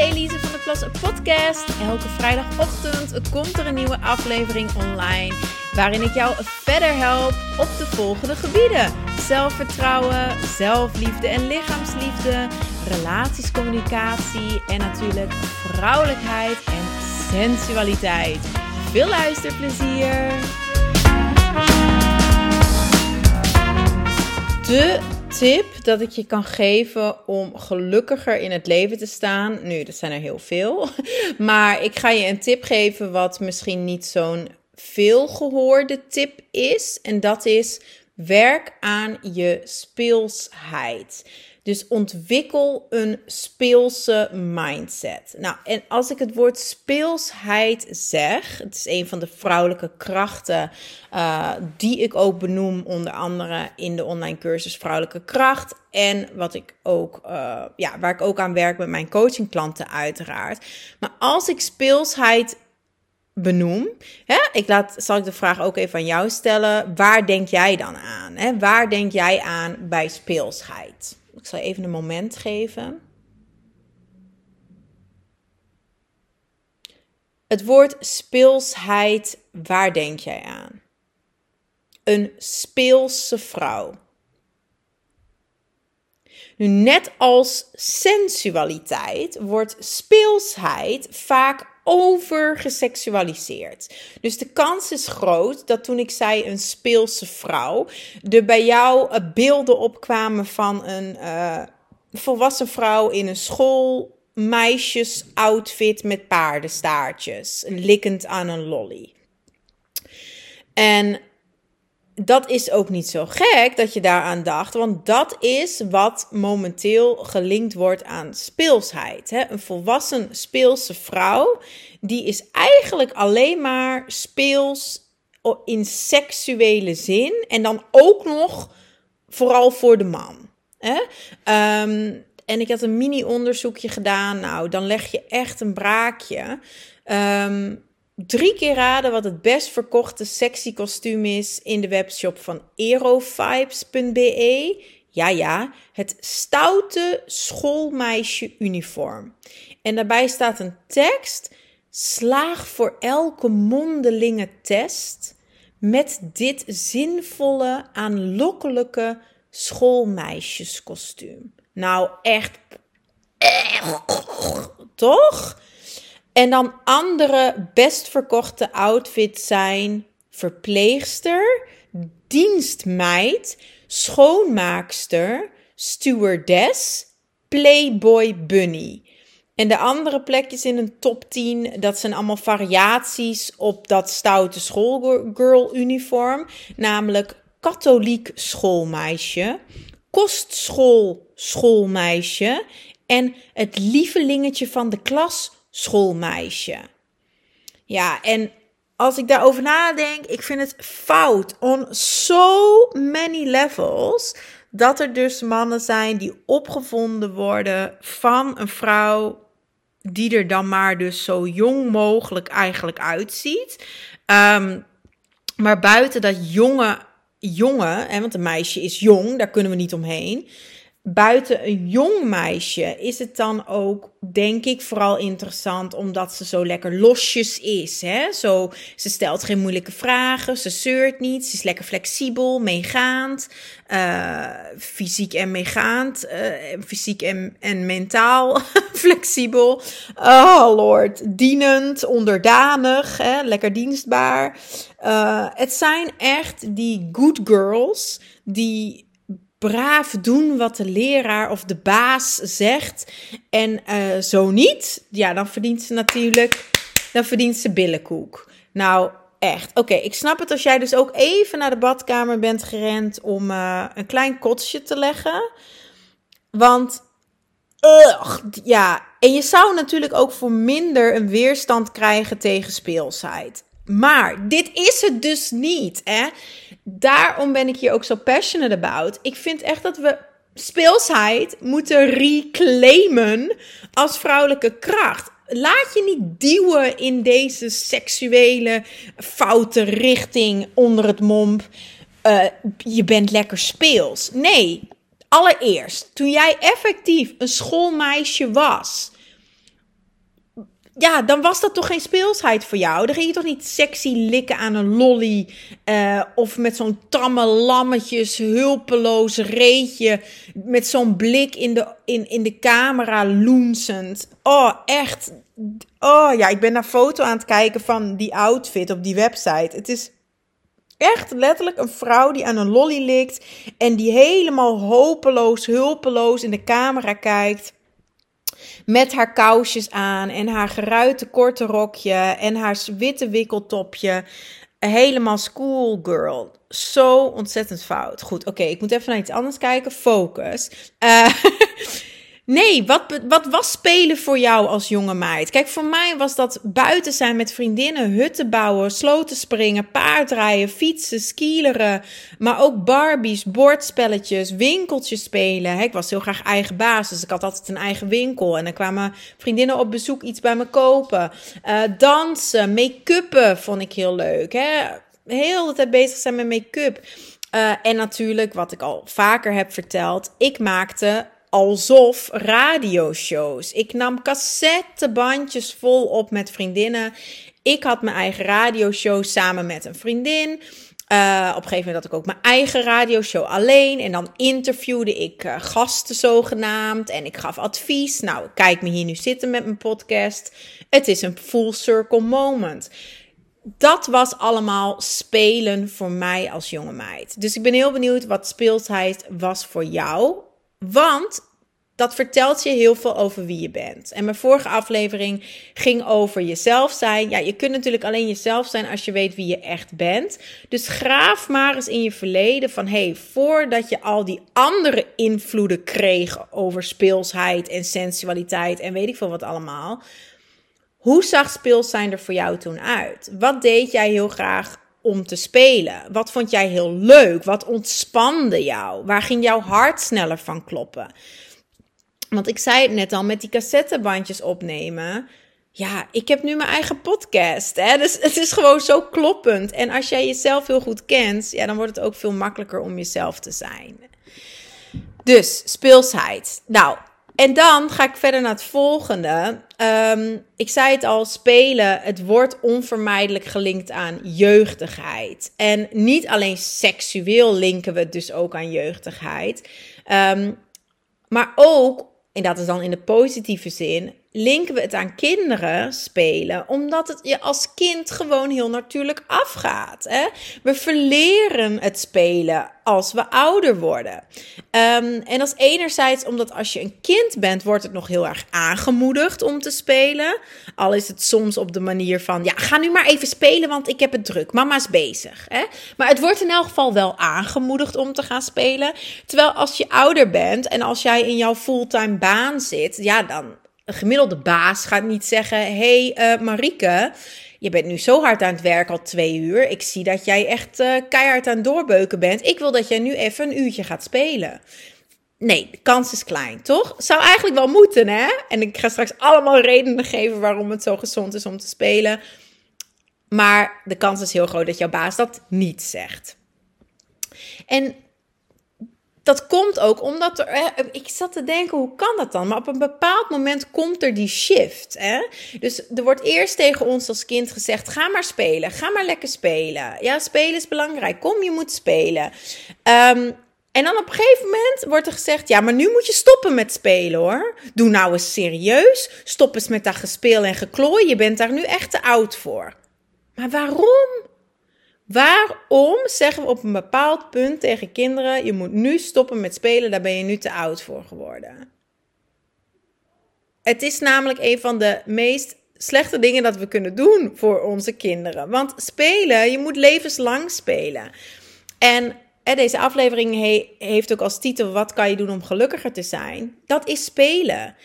Elise van de Plas podcast. Elke vrijdagochtend komt er een nieuwe aflevering online. Waarin ik jou verder help op de volgende gebieden: zelfvertrouwen, zelfliefde en lichaamsliefde, relatiescommunicatie en natuurlijk vrouwelijkheid en sensualiteit. Veel luisterplezier! De tip dat ik je kan geven om gelukkiger in het leven te staan. Nu, dat zijn er heel veel. Maar ik ga je een tip geven wat misschien niet zo'n veel gehoorde tip is. En dat is werk aan je speelsheid. Dus ontwikkel een speelse mindset. Nou, en als ik het woord speelsheid zeg, het is een van de vrouwelijke krachten uh, die ik ook benoem, onder andere in de online cursus Vrouwelijke Kracht. En wat ik ook, uh, ja, waar ik ook aan werk met mijn coachingklanten, uiteraard. Maar als ik speelsheid benoem. Hè? Ik laat, zal ik de vraag ook even aan jou stellen. Waar denk jij dan aan? Hè? Waar denk jij aan bij speelsheid? Ik zal even een moment geven. Het woord speelsheid, waar denk jij aan? Een speelse vrouw. Nu, net als sensualiteit wordt speelsheid vaak overgeseksualiseerd. Dus de kans is groot dat toen ik zei een speelse vrouw, er bij jou eh, beelden opkwamen van een uh, volwassen vrouw in een schoolmeisjesoutfit met paardenstaartjes, likkend aan een lolly. En dat is ook niet zo gek dat je daaraan dacht, want dat is wat momenteel gelinkt wordt aan speelsheid. Een volwassen speelse vrouw, die is eigenlijk alleen maar speels in seksuele zin en dan ook nog vooral voor de man. Ehm, en ik had een mini-onderzoekje gedaan. Nou, dan leg je echt een braakje. Um, drie keer raden wat het best verkochte sexy kostuum is in de webshop van aerovibes.be. Ja, ja, het stoute schoolmeisje uniform. En daarbij staat een tekst: slaag voor elke mondelinge test met dit zinvolle, aanlokkelijke schoolmeisjeskostuum. Nou, echt, toch? En dan andere best verkochte outfits zijn verpleegster, dienstmeid, schoonmaakster, stewardess, playboy bunny. En de andere plekjes in een top 10, dat zijn allemaal variaties op dat stoute schoolgirl uniform. Namelijk katholiek schoolmeisje, kostschool schoolmeisje en het lievelingetje van de klas schoolmeisje. Ja, en als ik daarover nadenk, ik vind het fout on so many levels dat er dus mannen zijn die opgevonden worden van een vrouw die er dan maar dus zo jong mogelijk eigenlijk uitziet. Um, maar buiten dat jonge, jonge, hè, want een meisje is jong, daar kunnen we niet omheen buiten een jong meisje is het dan ook, denk ik, vooral interessant omdat ze zo lekker losjes is. Hè? Zo, ze stelt geen moeilijke vragen, ze zeurt niet, ze is lekker flexibel, meegaand, uh, fysiek en meegaand, uh, fysiek en, en mentaal flexibel. Oh lord, dienend, onderdanig, hè? lekker dienstbaar. Uh, het zijn echt die good girls die braaf doen wat de leraar of de baas zegt. En uh, zo niet, ja, dan verdient ze natuurlijk, dan verdient ze billenkoek. Nou, echt. Oké, ik snap het als jij dus ook even naar de badkamer bent gerend om uh, een klein kotsje te leggen. Want, ugh, ja, en je zou natuurlijk ook voor minder een weerstand krijgen tegen speelsheid. Maar dit is het dus niet. Hè? Daarom ben ik hier ook zo passionate about. Ik vind echt dat we speelsheid moeten reclaimen als vrouwelijke kracht. Laat je niet duwen in deze seksuele foute richting onder het momp. Uh, je bent lekker speels. Nee, allereerst, toen jij effectief een schoolmeisje was, ja, dan was dat toch geen speelsheid voor jou? Dan ging je toch niet sexy likken aan een lolly uh, of met zo'n tamme lammetjes, hulpeloos reetje, met zo'n blik in de, in, in de camera loensend. Oh, echt. Oh ja, ik ben naar foto aan het kijken van die outfit op die website. Het is echt letterlijk een vrouw die aan een lolly likt en die helemaal hopeloos, hulpeloos in de camera kijkt. Met haar kousjes aan en haar geruite korte rokje en haar witte wikkeltopje. Helemaal schoolgirl. Zo ontzettend fout. Goed, oké, ik moet even naar iets anders kijken. Focus. Uh, Nee, wat, wat was spelen voor jou als jonge meid? Kijk, voor mij was dat buiten zijn met vriendinnen, hutten bouwen, sloten springen, paardrijden, fietsen, skileren. Maar ook Barbies, bordspelletjes, winkeltjes spelen. ik was heel graag eigen baas, dus ik had altijd een eigen winkel. En dan kwamen vriendinnen op bezoek iets bij me kopen. Uh, dansen, make-uppen vond ik heel leuk. Hè? Heel de tijd bezig zijn met make-up. Uh, en natuurlijk, wat ik al vaker heb verteld, ik maakte alsof radioshows. Ik nam cassettebandjes vol op met vriendinnen. Ik had mijn eigen radioshow samen met een vriendin. Uh, op een gegeven moment had ik ook mijn eigen radioshow alleen. En dan interviewde ik uh, gasten zogenaamd. En ik gaf advies. Nou, kijk me hier nu zitten met mijn podcast. Het is een full circle moment. Dat was allemaal spelen voor mij als jonge meid. Dus ik ben heel benieuwd wat speelsheid was voor jou want dat vertelt je heel veel over wie je bent. En mijn vorige aflevering ging over jezelf zijn. Ja, je kunt natuurlijk alleen jezelf zijn als je weet wie je echt bent. Dus graaf maar eens in je verleden van hey, voordat je al die andere invloeden kreeg over speelsheid en sensualiteit en weet ik veel wat allemaal. Hoe zag speels zijn er voor jou toen uit? Wat deed jij heel graag om te spelen? Wat vond jij heel leuk? Wat ontspande jou? Waar ging jouw hart sneller van kloppen? Want ik zei het net al, met die cassettebandjes opnemen. Ja, ik heb nu mijn eigen podcast. Hè? Dus het is gewoon zo kloppend. En als jij jezelf heel goed kent, ja, dan wordt het ook veel makkelijker om jezelf te zijn. Dus speelsheid. Nou, en dan ga ik verder naar het volgende. Ehm, ik zei het al, spelen, het wordt onvermijdelijk gelinkt aan jeugdigheid. En niet alleen seksueel linken we het dus ook aan jeugdigheid. Um, maar ook, en dat is dan in de positieve zin, linken we het aan kinderen spelen, omdat het je als kind gewoon heel natuurlijk afgaat. Hè? We verleren het spelen als we ouder worden. Um, en dat is enerzijds omdat als je een kind bent, wordt het nog heel erg aangemoedigd om te spelen. Al is het soms op de manier van, ja, ga nu maar even spelen, want ik heb het druk. Mama is bezig. Hè? Maar het wordt in elk geval wel aangemoedigd om te gaan spelen. Terwijl als je ouder bent en als jij in jouw fulltime baan zit, ja, dan een gemiddelde baas gaat niet zeggen: hey, uh, Marieke, je bent nu zo hard aan het werk al twee uur. Ik zie dat jij echt uh, keihard aan het doorbeuken bent. Ik wil dat jij nu even een uurtje gaat spelen. Nee, de kans is klein, toch? Zou eigenlijk wel moeten, hè? En ik ga straks allemaal redenen geven waarom het zo gezond is om te spelen. Maar de kans is heel groot dat jouw baas dat niet zegt. En dat komt ook omdat er. Ik zat te denken, hoe kan dat dan? Maar op een bepaald moment komt er die shift. Hè? Dus er wordt eerst tegen ons als kind gezegd: ga maar spelen, ga maar lekker spelen. Ja, spelen is belangrijk. Kom, je moet spelen. Um, en dan op een gegeven moment wordt er gezegd: ja, maar nu moet je stoppen met spelen hoor. Doe nou eens serieus. Stop eens met dat gespeel en geklooi. Je bent daar nu echt te oud voor. Maar waarom? Waarom zeggen we op een bepaald punt tegen kinderen: je moet nu stoppen met spelen, daar ben je nu te oud voor geworden? Het is namelijk een van de meest slechte dingen dat we kunnen doen voor onze kinderen. Want spelen, je moet levenslang spelen. En deze aflevering heeft ook als titel: Wat kan je doen om gelukkiger te zijn? Dat is spelen.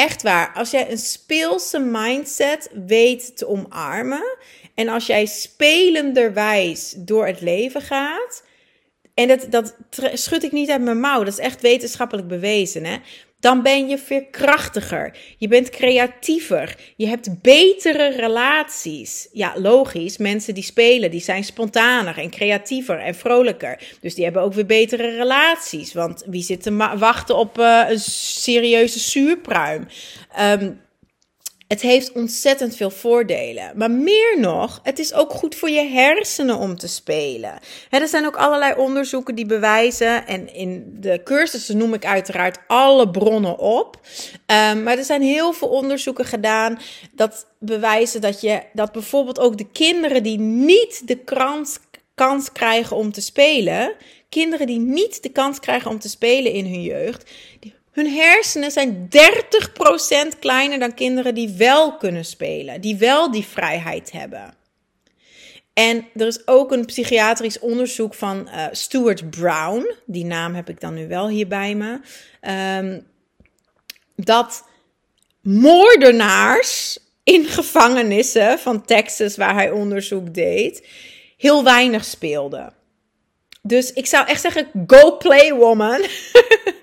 Echt waar. Als jij een speelse mindset weet te omarmen en als jij spelenderwijs door het leven gaat, en dat, dat schud ik niet uit mijn mouw, dat is echt wetenschappelijk bewezen, hè? Dan ben je veerkrachtiger. Je bent creatiever. Je hebt betere relaties. Ja, logisch. Mensen die spelen, die zijn spontaner en creatiever en vrolijker. Dus die hebben ook weer betere relaties. Want wie zit te wachten op uh, een serieuze zuurpruim? Um, Het heeft ontzettend veel voordelen. Maar meer nog, het is ook goed voor je hersenen om te spelen. er zijn ook allerlei onderzoeken die bewijzen. En in de cursussen noem ik uiteraard alle bronnen op. Um, maar er zijn heel veel onderzoeken gedaan dat bewijzen dat je dat bijvoorbeeld ook de kinderen die niet de kans, kans krijgen om te spelen. Kinderen die niet de kans krijgen om te spelen in hun jeugd. Die, hun hersenen zijn 30% kleiner dan kinderen die wel kunnen spelen, die wel die vrijheid hebben. En er is ook een psychiatrisch onderzoek van uh, Stuart Brown, die naam heb ik dan nu wel hier bij me, um, dat moordenaars in gevangenissen van Texas, waar hij onderzoek deed, heel weinig speelden. Dus ik zou echt zeggen: go play, woman.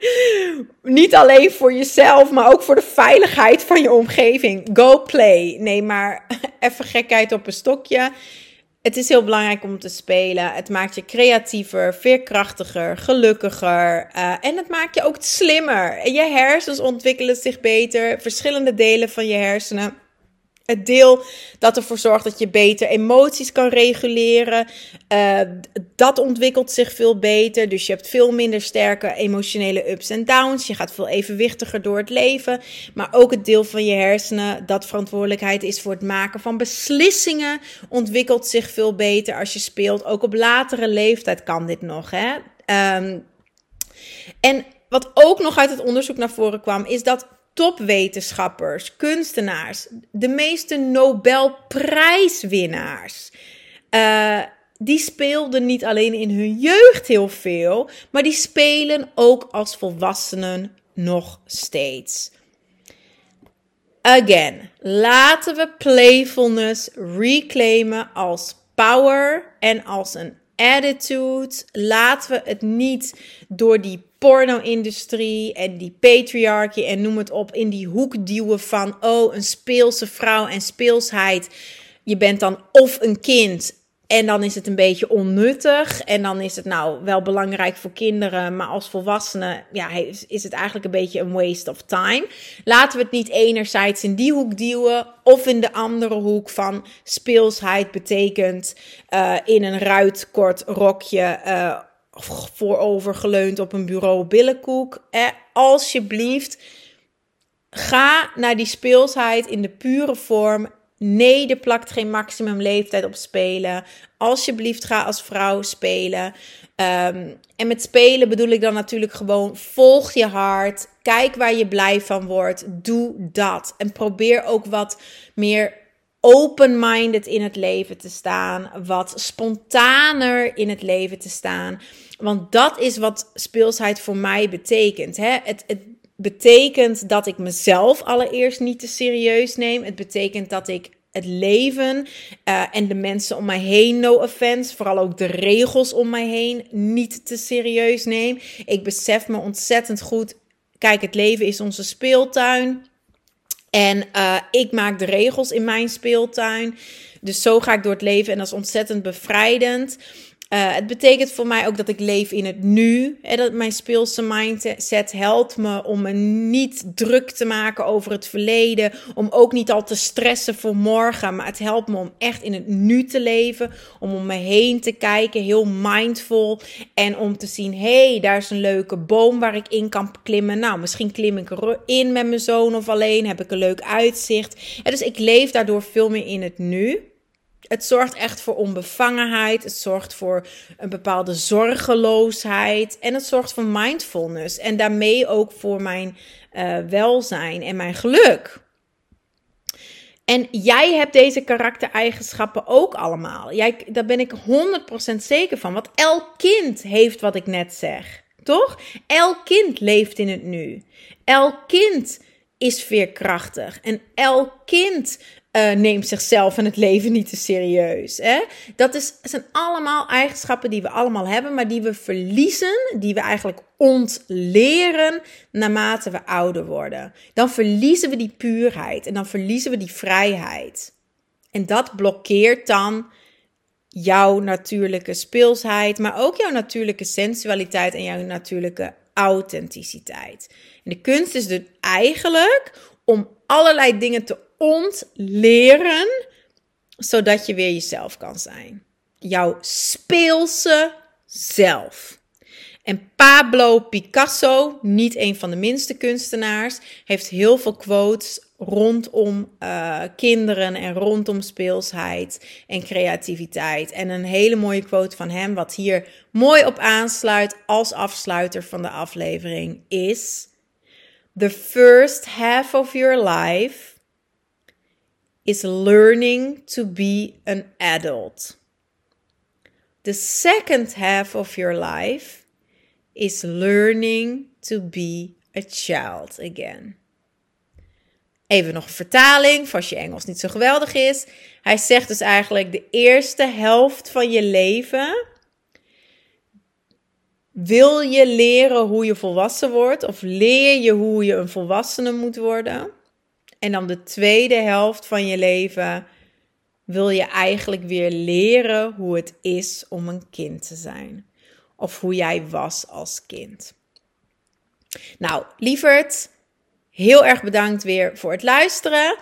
Niet alleen voor jezelf, maar ook voor de veiligheid van je omgeving. Go play. Nee, maar even gekheid op een stokje. Het is heel belangrijk om te spelen. Het maakt je creatiever, veerkrachtiger, gelukkiger. Uh, en het maakt je ook slimmer. Je hersens ontwikkelen zich beter. Verschillende delen van je hersenen het deel dat ervoor zorgt dat je beter emoties kan reguleren. Uh, dat ontwikkelt zich veel beter. Dus je hebt veel minder sterke emotionele ups en downs. Je gaat veel evenwichtiger door het leven. Maar ook het deel van je hersenen dat verantwoordelijkheid is voor het maken van beslissingen. Ontwikkelt zich veel beter als je speelt. Ook op latere leeftijd kan dit nog. Hè? Um, en wat ook nog uit het onderzoek naar voren kwam, is dat topwetenschappers, kunstenaars, de meeste Nobelprijswinnaars. Uh, die speelden niet alleen in hun jeugd heel veel, maar die spelen ook als volwassenen nog steeds. Again, laten we playfulness reclaimen als power en als een attitude. Laten we het niet door die porno-industrie en die patriarchy en noem het op in die hoek duwen van oh, een speelse vrouw en speelsheid. Je bent dan of een kind en dan is het een beetje onnuttig. En dan is het nou wel belangrijk voor kinderen. Maar als volwassenen ja, is het eigenlijk een beetje een waste of time. Laten we het niet enerzijds in die hoek duwen. Of in de andere hoek van speelsheid betekent uh, in een ruitkort rokje. Uh, voorovergeleund op een bureau billenkoek. Eh, alsjeblieft, ga naar die speelsheid in de pure vorm. Nee, er plakt geen maximum leeftijd op spelen. Alsjeblieft, ga als vrouw spelen. Um, en met spelen bedoel ik dan natuurlijk gewoon volg je hart. Kijk waar je blij van wordt. Doe dat. En probeer ook wat meer open-minded in het leven te staan. Wat spontaner in het leven te staan. Want dat is wat speelsheid voor mij betekent. Hè? Het, het betekent dat ik mezelf allereerst niet te serieus neem. Het betekent dat ik het leven uh, en de mensen om mij heen, no offense, vooral ook de regels om mij heen, niet te serieus neem. Ik besef me ontzettend goed. Kijk, het leven is onze speeltuin. En uh, ik maak de regels in mijn speeltuin. Dus zo ga ik door het leven en dat is ontzettend bevrijdend. Uh, het betekent voor mij ook dat ik leef in het nu. En dat mijn speelse mindset helpt me om me niet druk te maken over het verleden. Om ook niet al te stressen voor morgen. Maar het helpt me om echt in het nu te leven. Om om me heen te kijken, heel mindful. En om te zien, hé, hey, daar is een leuke boom waar ik in kan klimmen. Nou, misschien klim ik erin met mijn zoon of alleen. Heb ik een leuk uitzicht. Dus ik leef daardoor veel meer in het nu. Het zorgt echt voor onbevangenheid. Het zorgt voor een bepaalde zorgeloosheid. En het zorgt voor mindfulness. En daarmee ook voor mijn uh, welzijn en mijn geluk. En jij hebt deze karaktereigenschappen ook allemaal. Jij, daar ben ik 100% zeker van. Want elk kind heeft wat ik net zeg. Toch? Elk kind leeft in het nu. Elk kind is veerkrachtig. En elk kind uh, neemt zichzelf en het leven niet te serieus. Hè? Dat is, zijn allemaal eigenschappen die we allemaal hebben, maar die we verliezen, die we eigenlijk ontleren naarmate we ouder worden. Dan verliezen we die puurheid en dan verliezen we die vrijheid. En dat blokkeert dan jouw natuurlijke speelsheid, maar ook jouw natuurlijke sensualiteit en jouw natuurlijke authenticiteit. En de kunst is dus eigenlijk om allerlei dingen te ontleren, zodat je weer jezelf kan zijn. Jouw speelse zelf. En Pablo Picasso, niet een van de minste kunstenaars, heeft heel veel quotes rondom uh, kinderen en rondom speelsheid en creativiteit. En een hele mooie quote van hem, wat hier mooi op aansluit als afsluiter van de aflevering, is: The first half of your life is learning to be an adult. The second half of your life is learning to be a child again. Even nog een vertaling, voor als je Engels niet zo geweldig is. Hij zegt dus eigenlijk de eerste helft van je leven. Wil je leren hoe je volwassen wordt? Of leer je hoe je een volwassene moet worden? En dan de tweede helft van je leven wil je eigenlijk weer leren hoe het is om een kind te zijn. Of hoe jij was als kind. Nou, lieverd, heel erg bedankt weer voor het luisteren.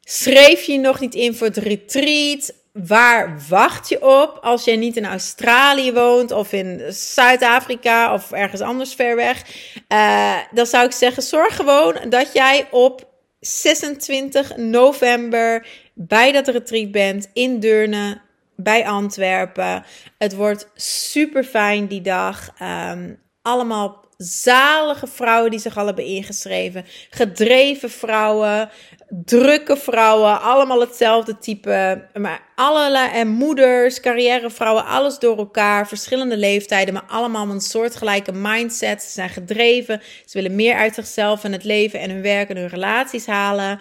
Schreef je nog niet in voor het retreat? Waar wacht je op als jij niet in Australië woont of in Zuid-Afrika of ergens anders ver weg? Uh, dan zou ik zeggen, zorg gewoon dat jij op 26 november bij dat retreat bent in Deurne bij Antwerpen. Het wordt super fijn die dag. Um, allemaal zalige vrouwen die zich al hebben ingeschreven. Gedreven vrouwen, drukke vrouwen, allemaal hetzelfde type. Maar allerlei en moeders, carrièrevrouwen, alles door elkaar. Verschillende leeftijden, maar allemaal een soortgelijke mindset. Ze zijn gedreven. Ze willen meer uit zichzelf en het leven en hun werk en hun relaties halen.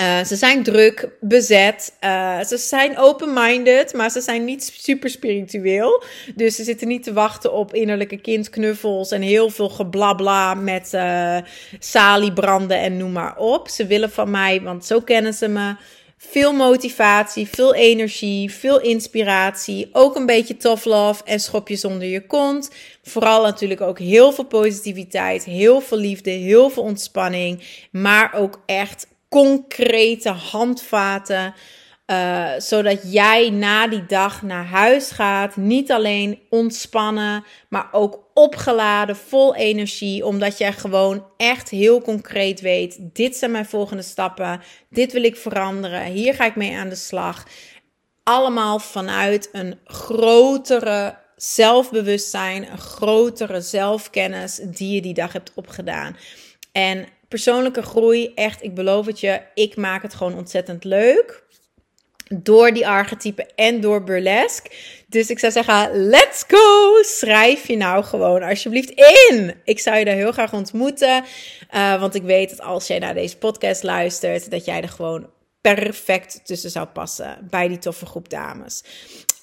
Uh, ze zijn druk, bezet. Uh, ze zijn open-minded, maar ze zijn niet super spiritueel. Dus ze zitten niet te wachten op innerlijke kindknuffels en heel veel geblabla met uh, saliebranden en noem maar op. Ze willen van mij, want zo kennen ze me, veel motivatie, veel energie, veel inspiratie. Ook een beetje tough love en schopjes onder je kont. Vooral natuurlijk ook heel veel positiviteit, heel veel liefde, heel veel ontspanning. Maar ook echt concrete handvaten. Uh, zodat jij na die dag naar huis gaat. Niet alleen ontspannen, maar ook opgeladen, vol energie. Omdat jij gewoon echt heel concreet weet: dit zijn mijn volgende stappen. Dit wil ik veranderen. Hier ga ik mee aan de slag. Allemaal vanuit een grotere zelfbewustzijn, een grotere zelfkennis die je die dag hebt opgedaan. En persoonlijke groei, echt, ik beloof het je, ik maak het gewoon ontzettend leuk. Door die archetypen en door burlesque. Dus ik zou zeggen, let's go! Schrijf je nou gewoon alsjeblieft in. Ik zou je daar heel graag ontmoeten. Uh, want ik weet dat als jij naar deze podcast luistert, dat jij er gewoon perfect tussen zou passen bij die toffe groep dames.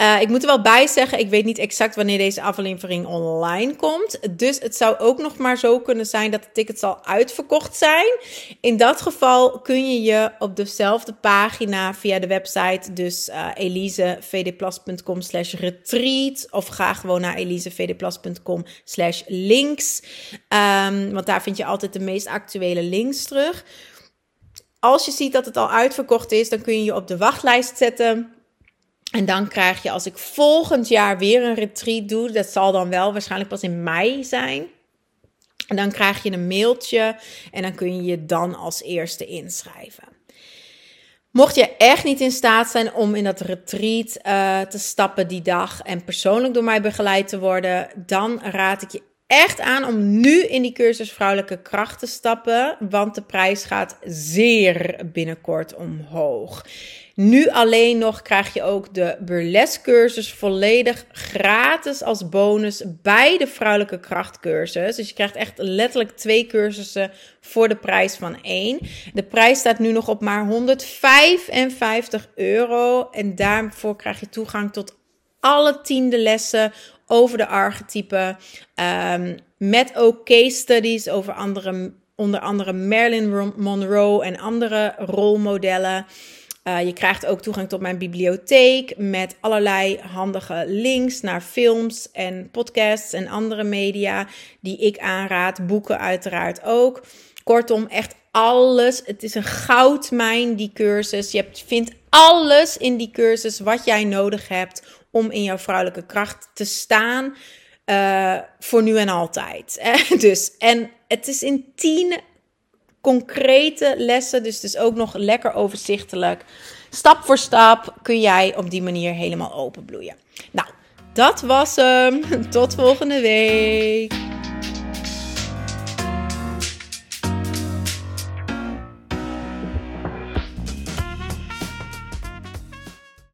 Uh, ik moet er wel bij zeggen, ik weet niet exact wanneer deze aflevering online komt. Dus het zou ook nog maar zo kunnen zijn dat de tickets al uitverkocht zijn. In dat geval kun je je op dezelfde pagina via de website, dus uh, elisevdplas.com slash retreat. Of ga gewoon naar elisevdplas.com slash links. Um, want daar vind je altijd de meest actuele links terug. Als je ziet dat het al uitverkocht is, dan kun je je op de wachtlijst zetten. En dan krijg je, als ik volgend jaar weer een retreat doe, dat zal dan wel waarschijnlijk pas in mei zijn. En dan krijg je een mailtje en dan kun je je dan als eerste inschrijven. Mocht je echt niet in staat zijn om in dat retreat uh, te stappen die dag en persoonlijk door mij begeleid te worden, dan raad ik je echt aan om nu in die cursus vrouwelijke kracht te stappen, want de prijs gaat zeer binnenkort omhoog. Nu alleen nog krijg je ook de burlesque cursus volledig gratis als bonus bij de vrouwelijke krachtcursus. Dus je krijgt echt letterlijk twee cursussen voor de prijs van één. De prijs staat nu nog op maar 155 euro en daarvoor krijg je toegang tot alle tiende lessen over de archetypen. Um, met ook case studies over andere, onder andere Marilyn Monroe en andere rolmodellen. Uh, je krijgt ook toegang tot mijn bibliotheek met allerlei handige links naar films en podcasts en andere media die ik aanraad. Boeken uiteraard ook. Kortom, echt alles. Het is een goudmijn, die cursus. Je vindt alles in die cursus wat jij nodig hebt om in jouw vrouwelijke kracht te staan. Uh, voor nu en altijd. Dus, en het is in tien concrete lessen. Dus het is ook nog lekker overzichtelijk. Stap voor stap kun jij op die manier helemaal openbloeien. Nou, dat was hem. Tot volgende week.